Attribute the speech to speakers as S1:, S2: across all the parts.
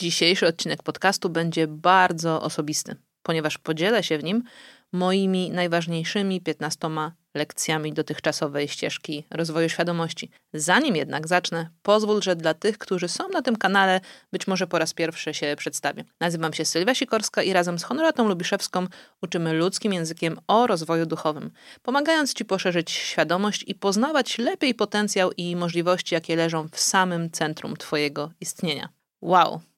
S1: Dzisiejszy odcinek podcastu będzie bardzo osobisty, ponieważ podzielę się w nim moimi najważniejszymi 15 lekcjami dotychczasowej ścieżki rozwoju świadomości. Zanim jednak zacznę, pozwól, że dla tych, którzy są na tym kanale, być może po raz pierwszy się przedstawię. Nazywam się Sylwia Sikorska i razem z Honoratą Lubiszewską uczymy ludzkim językiem o rozwoju duchowym, pomagając Ci poszerzyć świadomość i poznawać lepiej potencjał i możliwości, jakie leżą w samym centrum Twojego istnienia. Wow!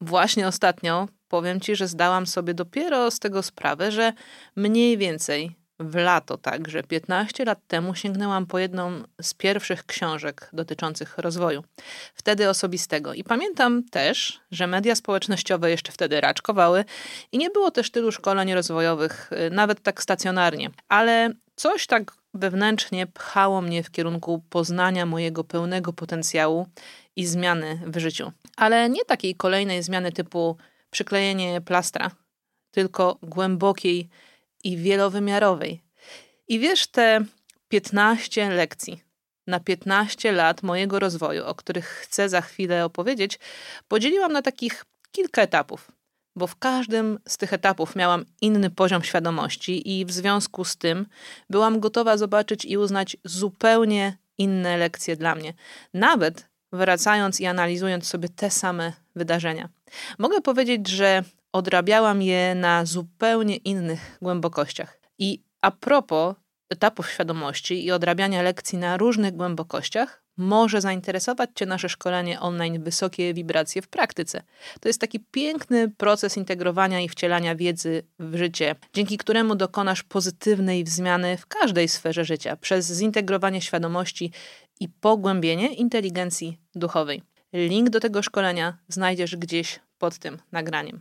S1: Właśnie ostatnio powiem Ci, że zdałam sobie dopiero z tego sprawę, że mniej więcej w lato, także 15 lat temu sięgnęłam po jedną z pierwszych książek dotyczących rozwoju, wtedy osobistego. I pamiętam też, że media społecznościowe jeszcze wtedy raczkowały i nie było też tylu szkoleń rozwojowych, y, nawet tak stacjonarnie. Ale coś tak wewnętrznie pchało mnie w kierunku poznania mojego pełnego potencjału i zmiany w życiu. Ale nie takiej kolejnej zmiany typu przyklejenie plastra, tylko głębokiej i wielowymiarowej. I wiesz, te 15 lekcji na 15 lat mojego rozwoju, o których chcę za chwilę opowiedzieć, podzieliłam na takich kilka etapów, bo w każdym z tych etapów miałam inny poziom świadomości i w związku z tym byłam gotowa zobaczyć i uznać zupełnie inne lekcje dla mnie, nawet wracając i analizując sobie te same wydarzenia. Mogę powiedzieć, że odrabiałam je na zupełnie innych głębokościach. I a propos etapów świadomości i odrabiania lekcji na różnych głębokościach, może zainteresować Cię nasze szkolenie online Wysokie Wibracje w praktyce. To jest taki piękny proces integrowania i wcielania wiedzy w życie, dzięki któremu dokonasz pozytywnej zmiany w każdej sferze życia przez zintegrowanie świadomości i pogłębienie inteligencji duchowej. Link do tego szkolenia znajdziesz gdzieś pod tym nagraniem.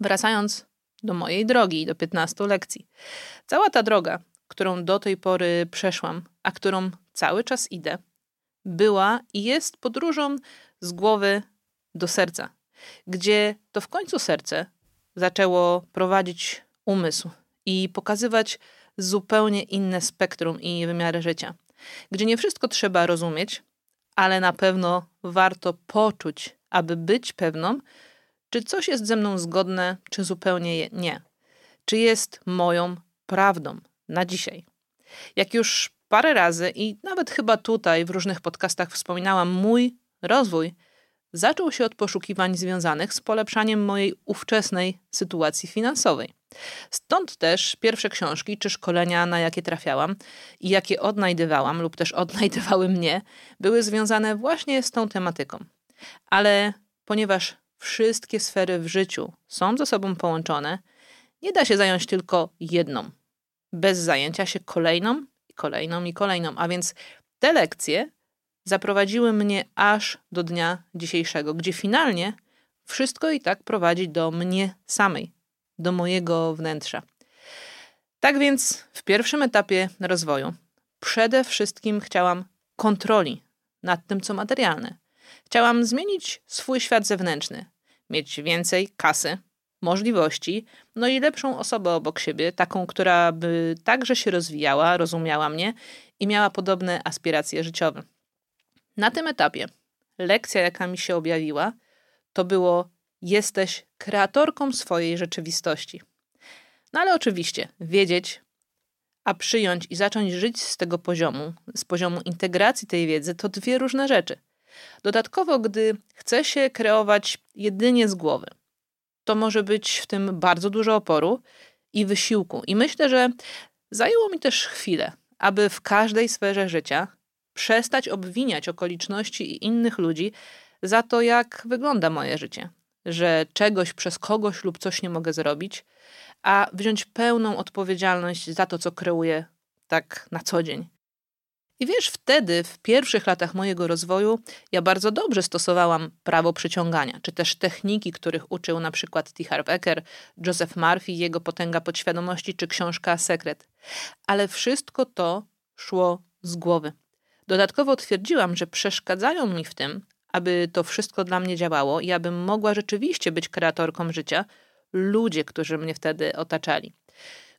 S1: Wracając do mojej drogi, do 15 lekcji. Cała ta droga, którą do tej pory przeszłam, a którą cały czas idę, była i jest podróżą z głowy do serca, gdzie to w końcu serce zaczęło prowadzić umysł i pokazywać zupełnie inne spektrum i wymiary życia, gdzie nie wszystko trzeba rozumieć, ale na pewno warto poczuć, aby być pewną, czy coś jest ze mną zgodne, czy zupełnie nie. Czy jest moją prawdą na dzisiaj. Jak już parę razy i nawet chyba tutaj w różnych podcastach wspominałam, mój rozwój zaczął się od poszukiwań związanych z polepszaniem mojej ówczesnej sytuacji finansowej. Stąd też pierwsze książki czy szkolenia, na jakie trafiałam i jakie odnajdywałam lub też odnajdywały mnie, były związane właśnie z tą tematyką. Ale ponieważ wszystkie sfery w życiu są ze sobą połączone, nie da się zająć tylko jedną, bez zajęcia się kolejną kolejną i kolejną. A więc te lekcje zaprowadziły mnie aż do dnia dzisiejszego, gdzie finalnie wszystko i tak prowadzi do mnie samej, do mojego wnętrza. Tak więc w pierwszym etapie rozwoju przede wszystkim chciałam kontroli nad tym, co materialne. Chciałam zmienić swój świat zewnętrzny, mieć więcej kasy, możliwości, no i lepszą osobę obok siebie, taką, która by także się rozwijała, rozumiała mnie i miała podobne aspiracje życiowe. Na tym etapie lekcja, jaka mi się objawiła, to było: jesteś kreatorką swojej rzeczywistości. No ale oczywiście, wiedzieć, a przyjąć i zacząć żyć z tego poziomu, z poziomu integracji tej wiedzy, to dwie różne rzeczy. Dodatkowo, gdy chce się kreować jedynie z głowy, to może być w tym bardzo dużo oporu i wysiłku. I myślę, że zajęło mi też chwilę, aby w każdej sferze życia przestać obwiniać okoliczności i innych ludzi za to, jak wygląda moje życie, że czegoś przez kogoś lub coś nie mogę zrobić, a wziąć pełną odpowiedzialność za to, co kreuję tak na co dzień. I wiesz, wtedy, w pierwszych latach mojego rozwoju, ja bardzo dobrze stosowałam prawo przyciągania, czy też techniki, których uczył na przykład T. Harv Eker, Joseph Murphy, jego potęga podświadomości, czy książka Sekret. Ale wszystko to szło z głowy. Dodatkowo twierdziłam, że przeszkadzają mi w tym, aby to wszystko dla mnie działało i abym mogła rzeczywiście być kreatorką życia, ludzie, którzy mnie wtedy otaczali.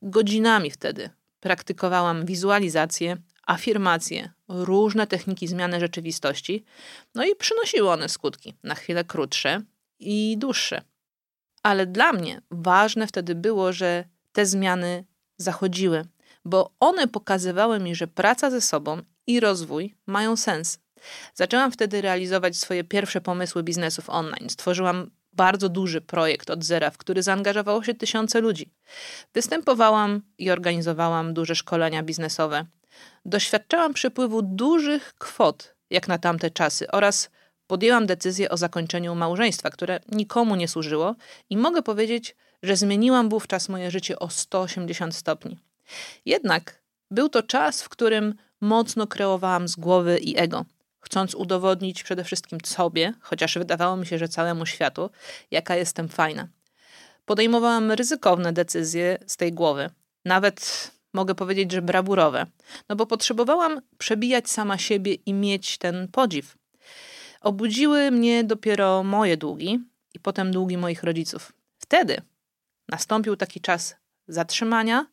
S1: Godzinami wtedy praktykowałam wizualizację, afirmacje, różne techniki zmiany rzeczywistości, no i przynosiły one skutki, na chwilę krótsze i dłuższe. Ale dla mnie ważne wtedy było, że te zmiany zachodziły, bo one pokazywały mi, że praca ze sobą i rozwój mają sens. Zaczęłam wtedy realizować swoje pierwsze pomysły biznesów online. Stworzyłam bardzo duży projekt od zera, w który zaangażowało się tysiące ludzi. Występowałam i organizowałam duże szkolenia biznesowe. Doświadczałam przepływu dużych kwot, jak na tamte czasy, oraz podjęłam decyzję o zakończeniu małżeństwa, które nikomu nie służyło, i mogę powiedzieć, że zmieniłam wówczas moje życie o 180 stopni. Jednak był to czas, w którym mocno kreowałam z głowy i ego chcąc udowodnić przede wszystkim sobie, chociaż wydawało mi się, że całemu światu, jaka jestem fajna. Podejmowałam ryzykowne decyzje z tej głowy, nawet mogę powiedzieć, że brawurowe, no bo potrzebowałam przebijać sama siebie i mieć ten podziw. Obudziły mnie dopiero moje długi i potem długi moich rodziców. Wtedy nastąpił taki czas zatrzymania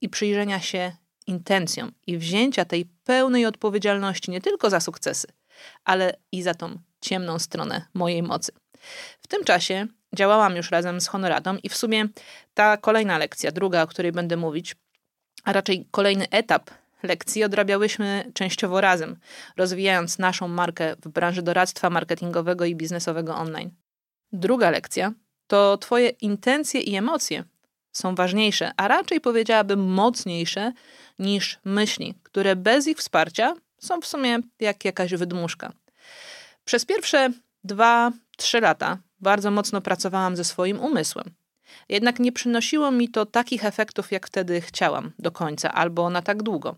S1: i przyjrzenia się intencją i wzięcia tej pełnej odpowiedzialności nie tylko za sukcesy, ale i za tą ciemną stronę mojej mocy. W tym czasie działałam już razem z Honoratą i w sumie ta kolejna lekcja, druga, o której będę mówić, a raczej kolejny etap lekcji odrabiałyśmy częściowo razem, rozwijając naszą markę w branży doradztwa marketingowego i biznesowego online. Druga lekcja to Twoje intencje i emocje są ważniejsze, a raczej powiedziałabym mocniejsze niż myśli, które bez ich wsparcia są w sumie jak jakaś wydmuszka. Przez pierwsze dwa, trzy lata bardzo mocno pracowałam ze swoim umysłem. Jednak nie przynosiło mi to takich efektów, jak wtedy chciałam do końca albo na tak długo.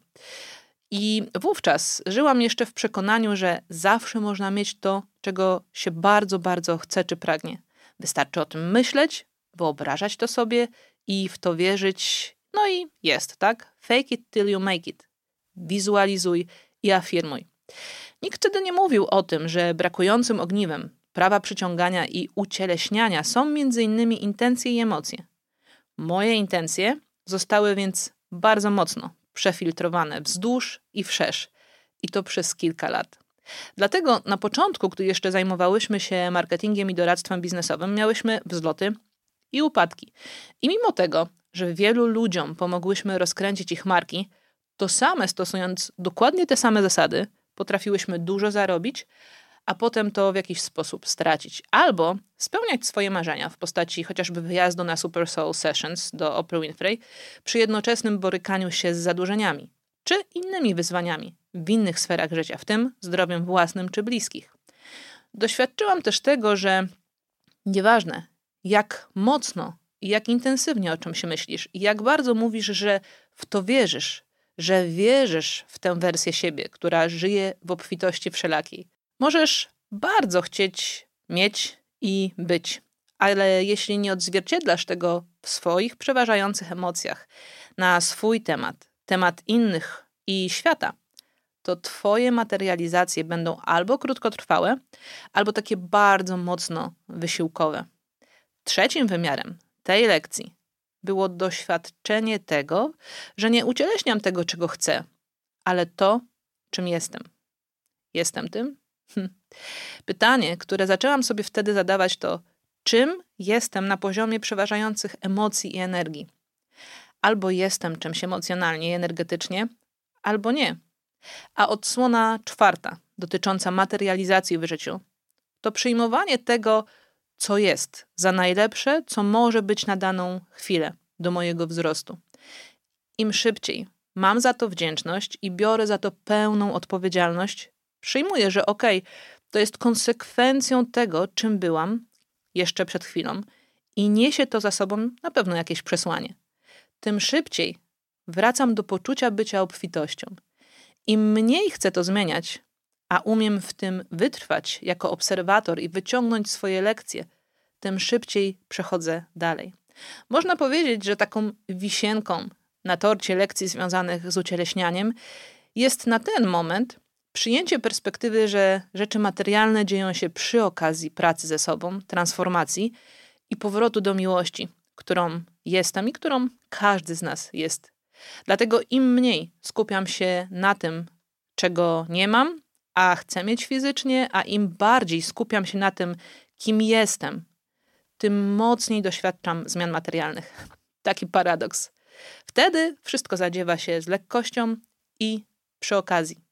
S1: I wówczas żyłam jeszcze w przekonaniu, że zawsze można mieć to, czego się bardzo, bardzo chce czy pragnie. Wystarczy o tym myśleć, wyobrażać to sobie i w to wierzyć. No i jest, tak? Fake it till you make it. Wizualizuj i afirmuj. Nikt wtedy nie mówił o tym, że brakującym ogniwem prawa przyciągania i ucieleśniania są między innymi intencje i emocje. Moje intencje zostały więc bardzo mocno przefiltrowane wzdłuż i wszerz i to przez kilka lat. Dlatego na początku, gdy jeszcze zajmowałyśmy się marketingiem i doradztwem biznesowym, miałyśmy wzloty i upadki. I mimo tego, że wielu ludziom pomogłyśmy rozkręcić ich marki, to same stosując dokładnie te same zasady, potrafiłyśmy dużo zarobić, a potem to w jakiś sposób stracić. Albo spełniać swoje marzenia w postaci chociażby wyjazdu na Super Soul Sessions do Oprah Winfrey przy jednoczesnym borykaniu się z zadłużeniami czy innymi wyzwaniami w innych sferach życia, w tym zdrowiem własnym czy bliskich. Doświadczyłam też tego, że nieważne jak mocno i jak intensywnie o czymś myślisz i jak bardzo mówisz, że w to wierzysz, że wierzysz w tę wersję siebie, która żyje w obfitości wszelakiej. Możesz bardzo chcieć mieć i być, ale jeśli nie odzwierciedlasz tego w swoich przeważających emocjach na swój temat, temat innych i świata, to Twoje materializacje będą albo krótkotrwałe, albo takie bardzo mocno wysiłkowe. Trzecim wymiarem tej lekcji było doświadczenie tego, że nie ucieleśniam tego, czego chcę, ale to, czym jestem. Jestem tym? Hm. Pytanie, które zaczęłam sobie wtedy zadawać, to czym jestem na poziomie przeważających emocji i energii? Albo jestem czymś emocjonalnie i energetycznie, albo nie. A odsłona czwarta, dotycząca materializacji w życiu, to przyjmowanie tego, co jest za najlepsze, co może być na daną chwilę do mojego wzrostu. Im szybciej mam za to wdzięczność i biorę za to pełną odpowiedzialność, przyjmuję, że okej, okay, to jest konsekwencją tego, czym byłam jeszcze przed chwilą i niesie to za sobą na pewno jakieś przesłanie. Tym szybciej wracam do poczucia bycia obfitością. Im mniej chcę to zmieniać, a umiem w tym wytrwać jako obserwator i wyciągnąć swoje lekcje, tym szybciej przechodzę dalej. Można powiedzieć, że taką wisienką na torcie lekcji związanych z ucieleśnianiem jest na ten moment przyjęcie perspektywy, że rzeczy materialne dzieją się przy okazji pracy ze sobą, transformacji i powrotu do miłości, którą jestem i którą każdy z nas jest. Dlatego im mniej skupiam się na tym, czego nie mam, a chcę mieć fizycznie, a im bardziej skupiam się na tym, kim jestem, tym mocniej doświadczam zmian materialnych. Taki paradoks. Wtedy wszystko zadziewa się z lekkością i przy okazji.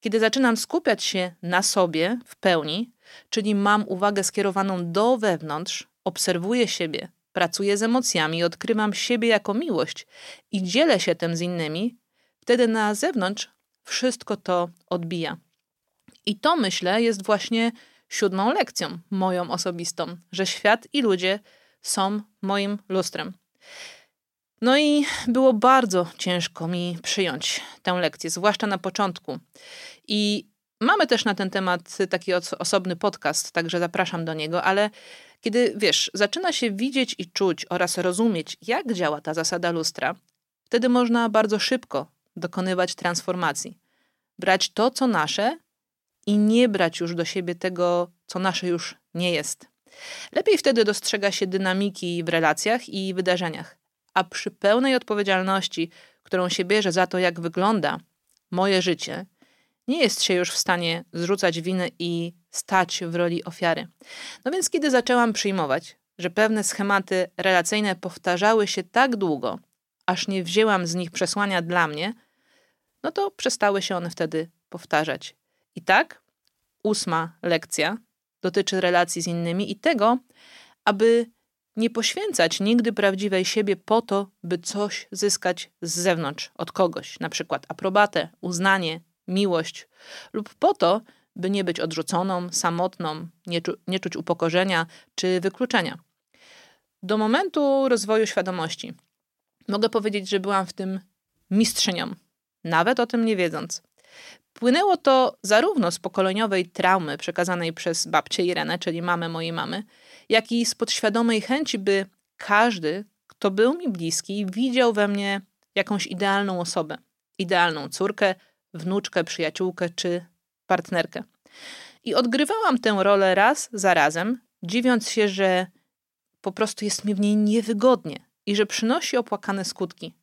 S1: Kiedy zaczynam skupiać się na sobie w pełni, czyli mam uwagę skierowaną do wewnątrz, obserwuję siebie, pracuję z emocjami, odkrywam siebie jako miłość i dzielę się tym z innymi, wtedy na zewnątrz wszystko to odbija. I to myślę jest właśnie siódmą lekcją, moją osobistą, że świat i ludzie są moim lustrem. No i było bardzo ciężko mi przyjąć tę lekcję, zwłaszcza na początku. I mamy też na ten temat taki osobny podcast, także zapraszam do niego, ale kiedy wiesz, zaczyna się widzieć i czuć oraz rozumieć, jak działa ta zasada lustra, wtedy można bardzo szybko dokonywać transformacji. Brać to, co nasze i nie brać już do siebie tego, co nasze już nie jest. Lepiej wtedy dostrzega się dynamiki w relacjach i wydarzeniach, a przy pełnej odpowiedzialności, którą się bierze za to, jak wygląda moje życie, nie jest się już w stanie zrzucać winy i stać w roli ofiary. No więc, kiedy zaczęłam przyjmować, że pewne schematy relacyjne powtarzały się tak długo, aż nie wzięłam z nich przesłania dla mnie, no to przestały się one wtedy powtarzać. I tak, ósma lekcja dotyczy relacji z innymi i tego, aby nie poświęcać nigdy prawdziwej siebie po to, by coś zyskać z zewnątrz od kogoś, na przykład aprobatę, uznanie, miłość, lub po to, by nie być odrzuconą, samotną, nie, czu nie czuć upokorzenia czy wykluczenia. Do momentu rozwoju świadomości mogę powiedzieć, że byłam w tym mistrzynią, nawet o tym nie wiedząc. Płynęło to zarówno z pokoleniowej traumy przekazanej przez babcię Irenę, czyli mamę mojej mamy, jak i z podświadomej chęci, by każdy, kto był mi bliski, widział we mnie jakąś idealną osobę. Idealną córkę, wnuczkę, przyjaciółkę czy partnerkę. I odgrywałam tę rolę raz za razem, dziwiąc się, że po prostu jest mi w niej niewygodnie i że przynosi opłakane skutki.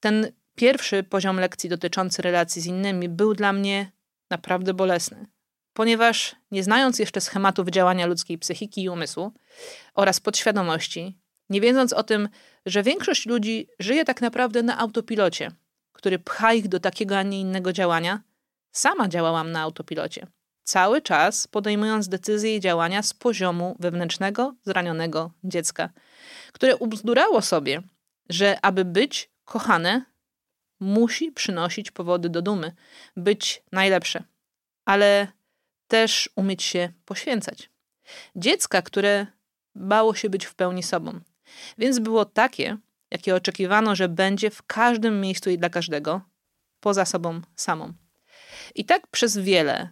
S1: Ten pierwszy poziom lekcji dotyczący relacji z innymi był dla mnie naprawdę bolesny, ponieważ nie znając jeszcze schematów działania ludzkiej psychiki i umysłu oraz podświadomości, nie wiedząc o tym, że większość ludzi żyje tak naprawdę na autopilocie, który pcha ich do takiego, a nie innego działania, sama działałam na autopilocie. Cały czas podejmując decyzje i działania z poziomu wewnętrznego, zranionego dziecka, które ubzdurało sobie, że aby być kochane, musi przynosić powody do dumy, być najlepsze, ale też umieć się poświęcać. Dziecka, które bało się być w pełni sobą, więc było takie, jakie oczekiwano, że będzie w każdym miejscu i dla każdego, poza sobą samą. I tak przez wiele,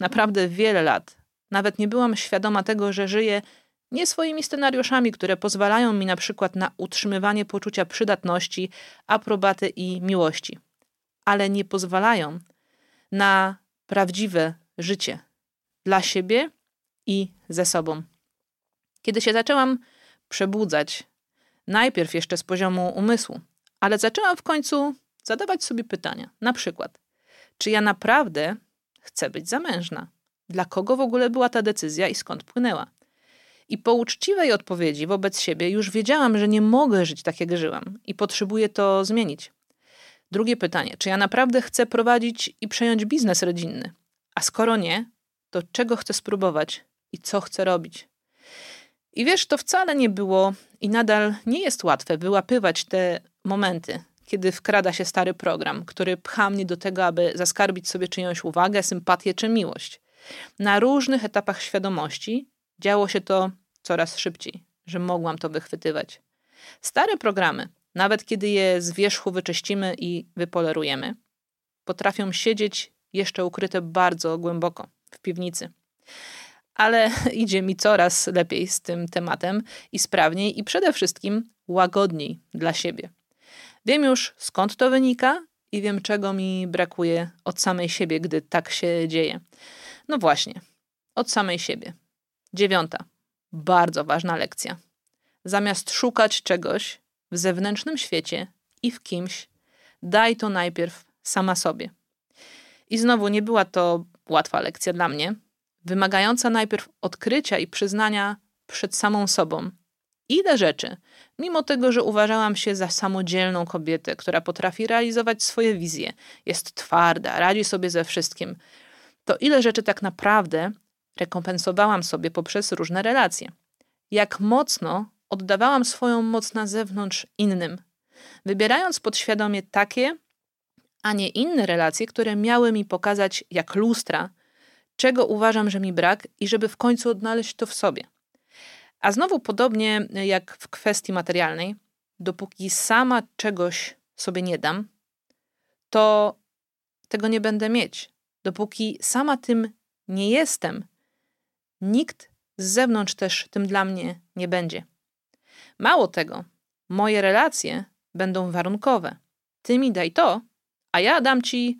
S1: naprawdę wiele lat, nawet nie byłam świadoma tego, że żyję nie swoimi scenariuszami, które pozwalają mi na przykład na utrzymywanie poczucia przydatności, aprobaty i miłości, ale nie pozwalają na prawdziwe życie dla siebie i ze sobą. Kiedy się zaczęłam przebudzać, najpierw jeszcze z poziomu umysłu, ale zaczęłam w końcu zadawać sobie pytania. Na przykład, czy ja naprawdę chcę być zamężna? Dla kogo w ogóle była ta decyzja i skąd płynęła? I po uczciwej odpowiedzi wobec siebie już wiedziałam, że nie mogę żyć tak, jak żyłam i potrzebuję to zmienić. Drugie pytanie: czy ja naprawdę chcę prowadzić i przejąć biznes rodzinny? A skoro nie, to czego chcę spróbować i co chcę robić? I wiesz, to wcale nie było i nadal nie jest łatwe wyłapywać te momenty, kiedy wkrada się stary program, który pcha mnie do tego, aby zaskarbić sobie czyjąś uwagę, sympatię czy miłość. Na różnych etapach świadomości działo się to coraz szybciej, że mogłam to wychwytywać. Stare programy, nawet kiedy je z wierzchu wyczyścimy i wypolerujemy, potrafią siedzieć jeszcze ukryte bardzo głęboko w piwnicy. Ale idzie mi coraz lepiej z tym tematem i sprawniej, i przede wszystkim łagodniej dla siebie. Wiem już skąd to wynika i wiem czego mi brakuje od samej siebie, gdy tak się dzieje. No właśnie, od samej siebie. Dziewiąta, bardzo ważna lekcja. Zamiast szukać czegoś w zewnętrznym świecie i w kimś, daj to najpierw sama sobie. I znowu nie była to łatwa lekcja dla mnie. wymagająca najpierw odkrycia i przyznania przed samą sobą. Ile rzeczy, mimo tego, że uważałam się za samodzielną kobietę, która potrafi realizować swoje wizje, jest twarda, radzi sobie ze wszystkim, to ile rzeczy tak naprawdę rekompensowałam sobie poprzez różne relacje. Jak mocno oddawałam swoją moc na zewnątrz innym, wybierając podświadomie takie, a nie inne relacje, które miały mi pokazać jak lustra, czego uważam, że mi brak i żeby w końcu odnaleźć to w sobie. A znowu podobnie jak w kwestii materialnej, dopóki sama czegoś sobie nie dam, to tego nie będę mieć. Dopóki sama tym nie jestem, nikt z zewnątrz też tym dla mnie nie będzie. Mało tego, moje relacje będą warunkowe. Ty mi daj to, a ja dam ci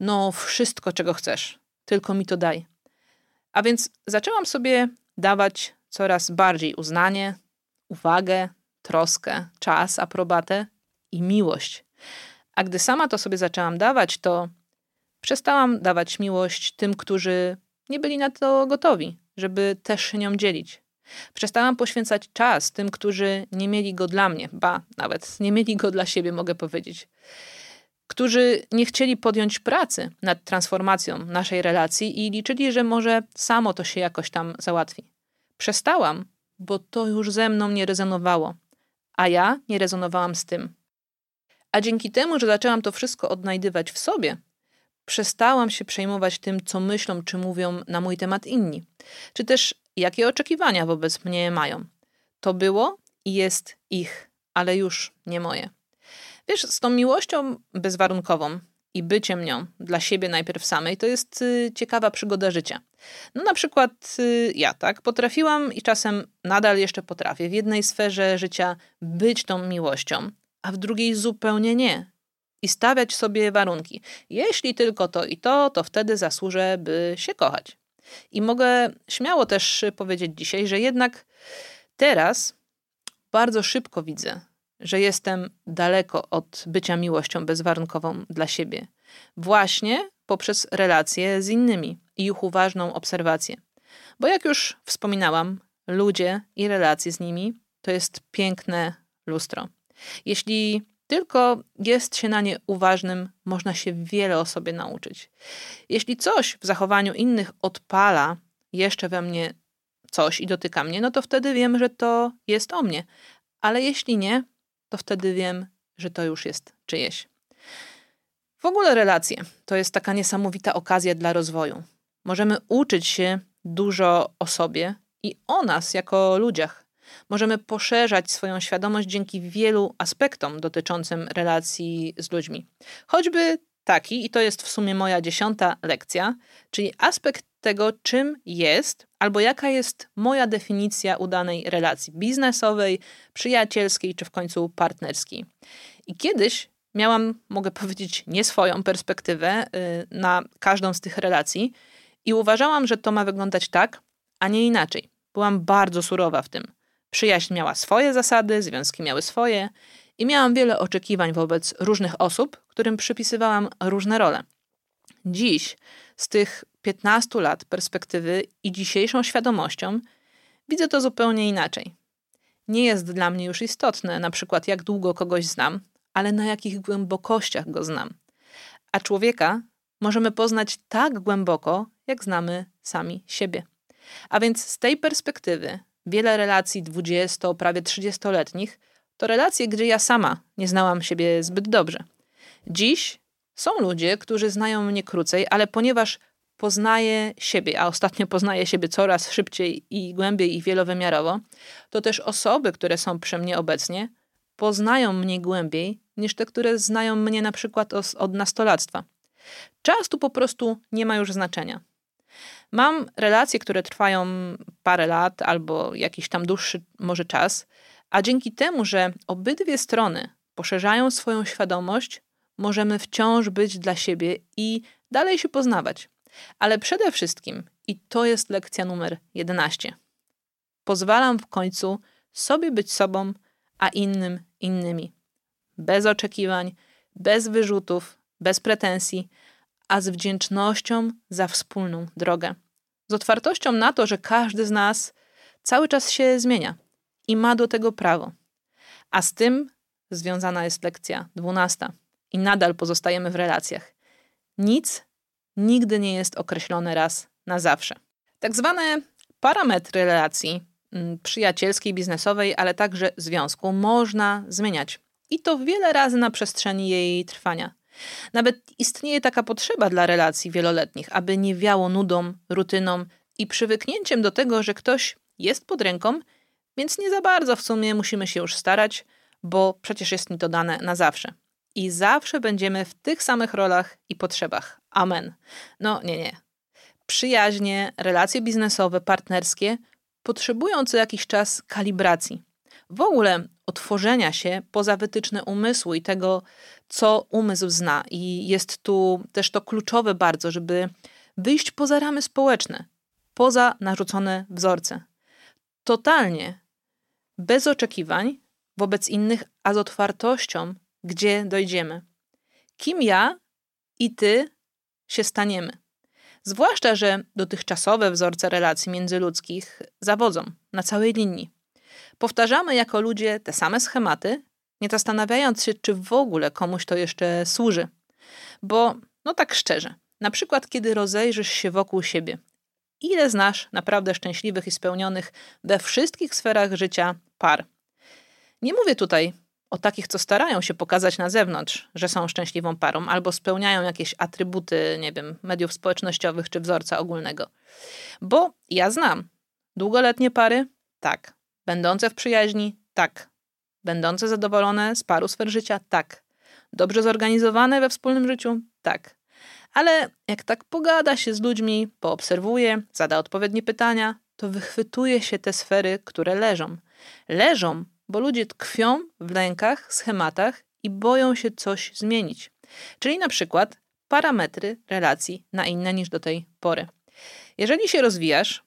S1: no wszystko, czego chcesz. Tylko mi to daj. A więc zaczęłam sobie dawać coraz bardziej uznanie, uwagę, troskę, czas, aprobatę i miłość. A gdy sama to sobie zaczęłam dawać, to przestałam dawać miłość tym, którzy nie byli na to gotowi, żeby też się nią dzielić. Przestałam poświęcać czas tym, którzy nie mieli go dla mnie, ba, nawet nie mieli go dla siebie, mogę powiedzieć. Którzy nie chcieli podjąć pracy nad transformacją naszej relacji i liczyli, że może samo to się jakoś tam załatwi. Przestałam, bo to już ze mną nie rezonowało, a ja nie rezonowałam z tym. A dzięki temu, że zaczęłam to wszystko odnajdywać w sobie, przestałam się przejmować tym, co myślą czy mówią na mój temat inni, czy też jakie oczekiwania wobec mnie mają. To było i jest ich, ale już nie moje. Wiesz, z tą miłością bezwarunkową i byciem nią dla siebie najpierw samej, to jest y, ciekawa przygoda życia. No na przykład y, ja, tak, potrafiłam i czasem nadal jeszcze potrafię w jednej sferze życia być tą miłością, a w drugiej zupełnie nie. I stawiać sobie warunki. Jeśli tylko to i to, to wtedy zasłużę, by się kochać. I mogę śmiało też powiedzieć dzisiaj, że jednak teraz bardzo szybko widzę, że jestem daleko od bycia miłością bezwarunkową dla siebie. Właśnie poprzez relacje z innymi i ich uważną obserwację. Bo jak już wspominałam, ludzie i relacje z nimi to jest piękne lustro. Jeśli tylko jest się na nie uważnym, można się wiele o sobie nauczyć. Jeśli coś w zachowaniu innych odpala jeszcze we mnie coś i dotyka mnie, no to wtedy wiem, że to jest o mnie. Ale jeśli nie, to wtedy wiem, że to już jest czyjeś. W ogóle relacje to jest taka niesamowita okazja dla rozwoju. Możemy uczyć się dużo o sobie i o nas jako ludziach. Możemy poszerzać swoją świadomość dzięki wielu aspektom dotyczącym relacji z ludźmi. Choćby taki, i to jest w sumie moja dziesiąta lekcja, czyli aspekt tego, czym jest albo jaka jest moja definicja udanej relacji biznesowej, przyjacielskiej czy w końcu partnerskiej. I kiedyś miałam, mogę powiedzieć, nie swoją perspektywę y, na każdą z tych relacji i uważałam, że to ma wyglądać tak, a nie inaczej. Byłam bardzo surowa w tym. Przyjaźń miała swoje zasady, związki miały swoje i miałam wiele oczekiwań wobec różnych osób, którym przypisywałam różne role. Dziś, z tych 15 lat perspektywy i dzisiejszą świadomością, widzę to zupełnie inaczej. Nie jest dla mnie już istotne, na przykład jak długo kogoś znam, ale na jakich głębokościach go znam. A człowieka możemy poznać tak głęboko, jak znamy sami siebie. A więc z tej perspektywy wiele relacji 20, prawie 30-letnich to relacje, gdzie ja sama nie znałam siebie zbyt dobrze. Dziś są ludzie, którzy znają mnie krócej, ale ponieważ poznaję siebie, a ostatnio poznaję siebie coraz szybciej i głębiej i wielowymiarowo, to też osoby, które są przy mnie obecnie, poznają mnie głębiej niż te, które znają mnie na przykład od nastolactwa. Czas tu po prostu nie ma już znaczenia. Mam relacje, które trwają parę lat albo jakiś tam dłuższy może czas, a dzięki temu, że obydwie strony poszerzają swoją świadomość, możemy wciąż być dla siebie i dalej się poznawać. Ale przede wszystkim, i to jest lekcja numer 11, pozwalam w końcu sobie być sobą, a innym innymi. Bez oczekiwań, bez wyrzutów, bez pretensji, a z wdzięcznością za wspólną drogę. z otwartością na to, że każdy z nas cały czas się zmienia i ma do tego prawo. A z tym związana jest lekcja dwunasta i nadal pozostajemy w relacjach. Nic nigdy nie jest określone raz na zawsze. Tak zwane parametry relacji mm, przyjacielskiej, biznesowej, ale także związku można zmieniać. I to wiele razy na przestrzeni jej trwania. Nawet istnieje taka potrzeba dla relacji wieloletnich, aby nie wiało nudą, rutyną i przywyknięciem do tego, że ktoś jest pod ręką, więc nie za bardzo w sumie musimy się już starać, bo przecież jest mi to dane na zawsze. I zawsze będziemy w tych samych rolach i potrzebach. Amen. No nie, nie. Przyjaźnie, relacje biznesowe, partnerskie potrzebują co jakiś czas kalibracji. W ogóle otworzenia się poza wytyczne umysłu i tego, co umysł zna. I jest tu też to kluczowe bardzo, żeby wyjść poza ramy społeczne, poza narzucone wzorce. Totalnie, bez oczekiwań wobec innych, a z otwartością, gdzie dojdziemy. Kim ja i ty się staniemy. Zwłaszcza, że dotychczasowe wzorce relacji międzyludzkich zawodzą na całej linii. Powtarzamy jako ludzie te same schematy, nie zastanawiając się, czy w ogóle komuś to jeszcze służy. Bo, no tak szczerze, na przykład, kiedy rozejrzysz się wokół siebie, ile znasz naprawdę szczęśliwych i spełnionych we wszystkich sferach życia par? Nie mówię tutaj o takich, co starają się pokazać na zewnątrz, że są szczęśliwą parą, albo spełniają jakieś atrybuty, nie wiem, mediów społecznościowych czy wzorca ogólnego. Bo ja znam długoletnie pary, tak. Będące w przyjaźni, tak. Będące zadowolone z paru sfer życia, tak. Dobrze zorganizowane we wspólnym życiu, tak. Ale jak tak pogada się z ludźmi, poobserwuje, zada odpowiednie pytania, to wychwytuje się te sfery, które leżą. Leżą, bo ludzie tkwią w lękach, schematach i boją się coś zmienić. Czyli na przykład parametry relacji na inne niż do tej pory. Jeżeli się rozwijasz,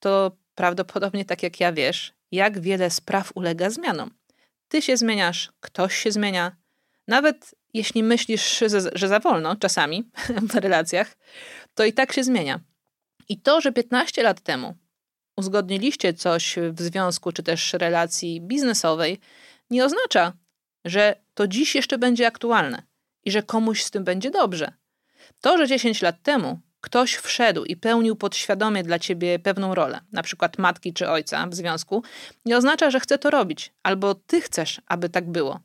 S1: to prawdopodobnie tak jak ja wiesz, jak wiele spraw ulega zmianom. Ty się zmieniasz, ktoś się zmienia. Nawet jeśli myślisz, że za wolno czasami w relacjach, to i tak się zmienia. I to, że 15 lat temu uzgodniliście coś w związku czy też relacji biznesowej, nie oznacza, że to dziś jeszcze będzie aktualne i że komuś z tym będzie dobrze. To, że 10 lat temu ktoś wszedł i pełnił podświadomie dla ciebie pewną rolę, na przykład matki czy ojca w związku, nie oznacza, że chce to robić, albo ty chcesz, aby tak było.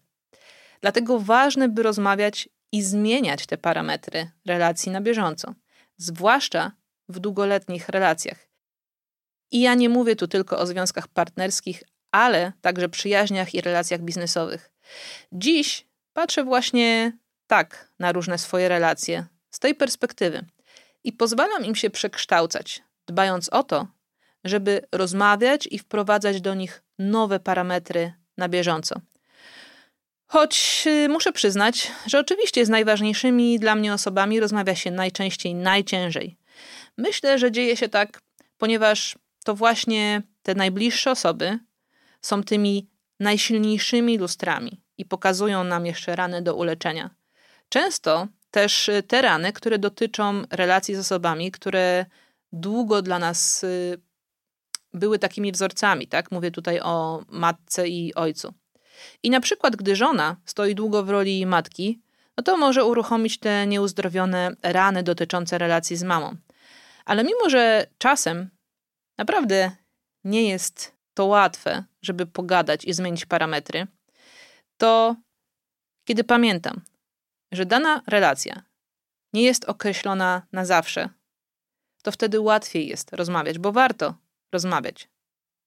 S1: Dlatego ważne, by rozmawiać i zmieniać te parametry relacji na bieżąco, zwłaszcza w długoletnich relacjach. I ja nie mówię tu tylko o związkach partnerskich, ale także przyjaźniach i relacjach biznesowych. Dziś patrzę właśnie tak na różne swoje relacje, z tej perspektywy i pozwalam im się przekształcać, dbając o to, żeby rozmawiać i wprowadzać do nich nowe parametry na bieżąco. Choć y, muszę przyznać, że oczywiście z najważniejszymi dla mnie osobami rozmawia się najczęściej najciężej. Myślę, że dzieje się tak, ponieważ to właśnie te najbliższe osoby są tymi najsilniejszymi lustrami i pokazują nam jeszcze rany do uleczenia. Często też y, te rany, które dotyczą relacji z osobami, które długo dla nas y, były takimi wzorcami, tak? Mówię tutaj o matce i ojcu. I na przykład, gdy żona stoi długo w roli matki, no to może uruchomić te nieuzdrowione rany dotyczące relacji z mamą. Ale mimo, że czasem naprawdę nie jest to łatwe, żeby pogadać i zmienić parametry, to kiedy pamiętam, że dana relacja nie jest określona na zawsze, to wtedy łatwiej jest rozmawiać, bo warto rozmawiać,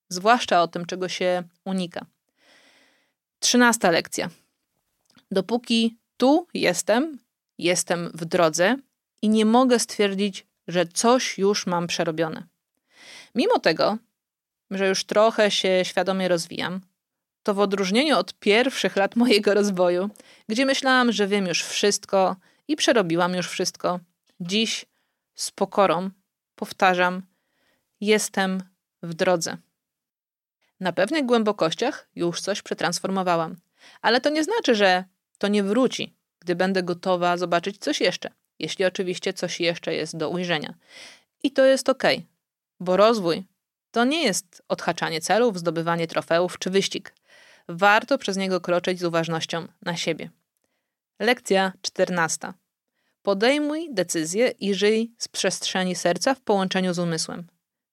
S1: zwłaszcza o tym, czego się unika. Trzynasta lekcja. Dopóki tu jestem, jestem w drodze i nie mogę stwierdzić, że coś już mam przerobione. Mimo tego, że już trochę się świadomie rozwijam, to w odróżnieniu od pierwszych lat mojego rozwoju, gdzie myślałam, że wiem już wszystko i przerobiłam już wszystko, dziś z pokorą powtarzam: jestem w drodze. Na pewnych głębokościach już coś przetransformowałam, ale to nie znaczy, że to nie wróci, gdy będę gotowa zobaczyć coś jeszcze, jeśli oczywiście coś jeszcze jest do ujrzenia. I to jest ok, bo rozwój to nie jest odhaczanie celów, zdobywanie trofeów czy wyścig. Warto przez niego kroczyć z uważnością na siebie. Lekcja 14. Podejmuj decyzję i żyj z przestrzeni serca w połączeniu z umysłem.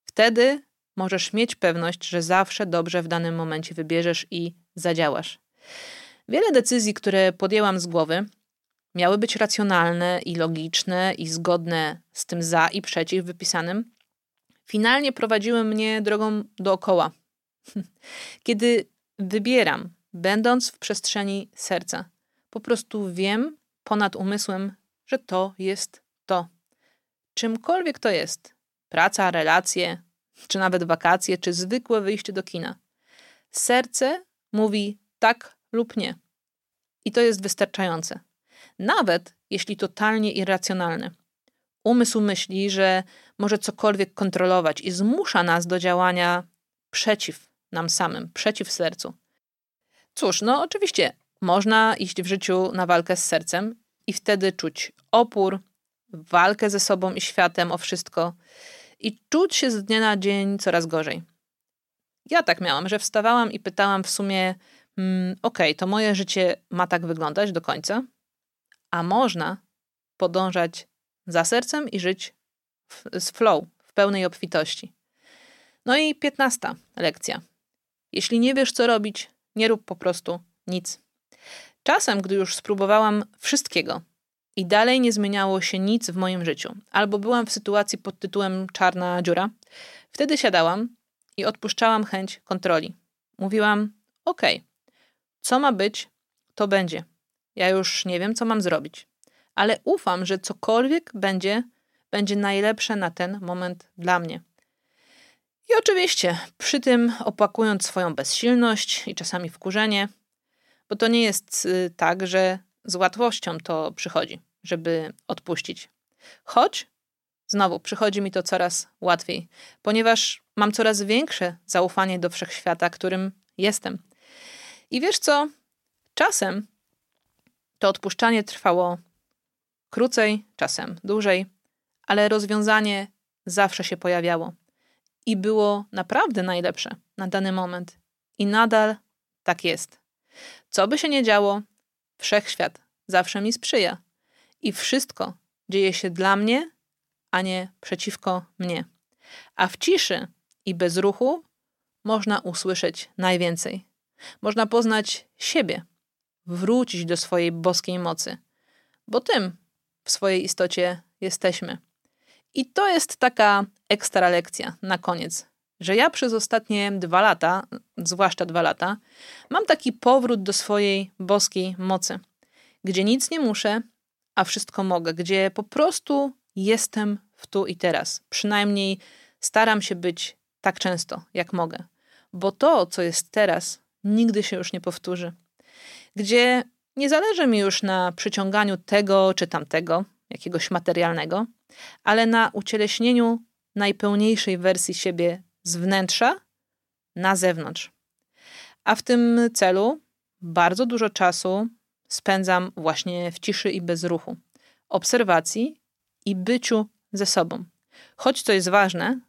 S1: Wtedy możesz mieć pewność, że zawsze dobrze w danym momencie wybierzesz i zadziałasz. Wiele decyzji, które podjęłam z głowy, miały być racjonalne i logiczne i zgodne z tym za i przeciw wypisanym, finalnie prowadziły mnie drogą dookoła. Kiedy wybieram, będąc w przestrzeni serca, po prostu wiem ponad umysłem, że to jest to. Czymkolwiek to jest praca, relacje, czy nawet wakacje, czy zwykłe wyjście do kina. Serce mówi tak lub nie. I to jest wystarczające. Nawet jeśli totalnie irracjonalne. Umysł myśli, że może cokolwiek kontrolować i zmusza nas do działania przeciw nam samym, przeciw sercu. Cóż, no oczywiście można iść w życiu na walkę z sercem i wtedy czuć opór, walkę ze sobą i światem o wszystko i czuć się z dnia na dzień coraz gorzej. Ja tak miałam, że wstawałam i pytałam w sumie, mm, okej, okay, to moje życie ma tak wyglądać do końca, a można podążać za sercem i żyć w, z flow, w pełnej obfitości. No i piętnasta lekcja. Jeśli nie wiesz, co robić, nie rób po prostu nic. Czasem, gdy już spróbowałam wszystkiego i dalej nie zmieniało się nic w moim życiu, albo byłam w sytuacji pod tytułem czarna dziura, wtedy siadałam i odpuszczałam chęć kontroli. Mówiłam: OK, co ma być, to będzie. Ja już nie wiem, co mam zrobić, ale ufam, że cokolwiek będzie, będzie najlepsze na ten moment dla mnie. I oczywiście, przy tym opłakując swoją bezsilność i czasami wkurzenie, bo to nie jest y, tak, że z łatwością to przychodzi, żeby odpuścić. Choć znowu przychodzi mi to coraz łatwiej, ponieważ mam coraz większe zaufanie do wszechświata, którym jestem. I wiesz co? Czasem to odpuszczanie trwało krócej, czasem dłużej, ale rozwiązanie zawsze się pojawiało i było naprawdę najlepsze na dany moment. I nadal tak jest. Co by się nie działo, wszechświat zawsze mi sprzyja i wszystko dzieje się dla mnie, a nie przeciwko mnie. A w ciszy i bez ruchu można usłyszeć najwięcej. Można poznać siebie, wrócić do swojej boskiej mocy, bo tym w swojej istocie jesteśmy. I to jest taka ekstra lekcja na koniec, że ja przez ostatnie dwa lata, zwłaszcza dwa lata, mam taki powrót do swojej boskiej mocy, gdzie nic nie muszę, a wszystko mogę, gdzie po prostu jestem w tu i teraz. Przynajmniej staram się być tak często, jak mogę, bo to, co jest teraz, nigdy się już nie powtórzy. Gdzie nie zależy mi już na przyciąganiu tego czy tamtego, jakiegoś materialnego, ale na ucieleśnieniu najpełniejszej wersji siebie z wnętrza na zewnątrz. A w tym celu bardzo dużo czasu spędzam właśnie w ciszy i bez ruchu, obserwacji i byciu ze sobą. Choć co jest ważne,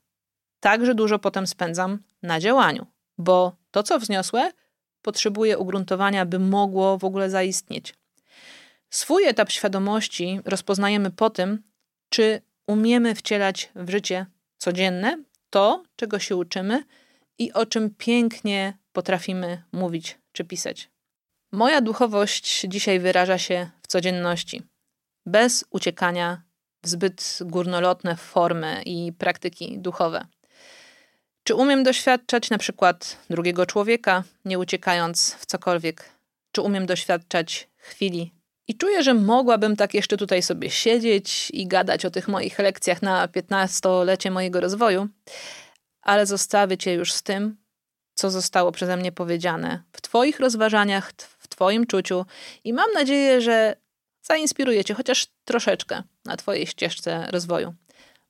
S1: także dużo potem spędzam na działaniu, bo to, co wzniosłe, potrzebuje ugruntowania, by mogło w ogóle zaistnieć. Swój etap świadomości rozpoznajemy po tym, czy umiemy wcielać w życie codzienne to, czego się uczymy i o czym pięknie potrafimy mówić czy pisać. Moja duchowość dzisiaj wyraża się w codzienności, bez uciekania w zbyt górnolotne formy i praktyki duchowe. Czy umiem doświadczać na przykład drugiego człowieka, nie uciekając w cokolwiek? Czy umiem doświadczać chwili i czuję, że mogłabym tak jeszcze tutaj sobie siedzieć i gadać o tych moich lekcjach na 15-lecie mojego rozwoju, ale zostawię Cię już z tym, co zostało przeze mnie powiedziane w Twoich rozważaniach, w Twoim czuciu i mam nadzieję, że zainspiruje Cię chociaż troszeczkę na Twojej ścieżce rozwoju.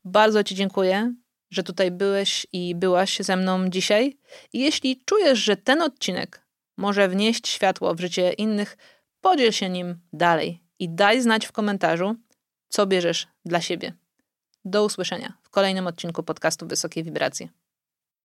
S1: Bardzo Ci dziękuję, że tutaj byłeś i byłaś ze mną dzisiaj. I jeśli czujesz, że ten odcinek może wnieść światło w życie innych, Podziel się nim dalej i daj znać w komentarzu, co bierzesz dla siebie. Do usłyszenia kolejnym odcinku podcastu Wysokie Wibracje.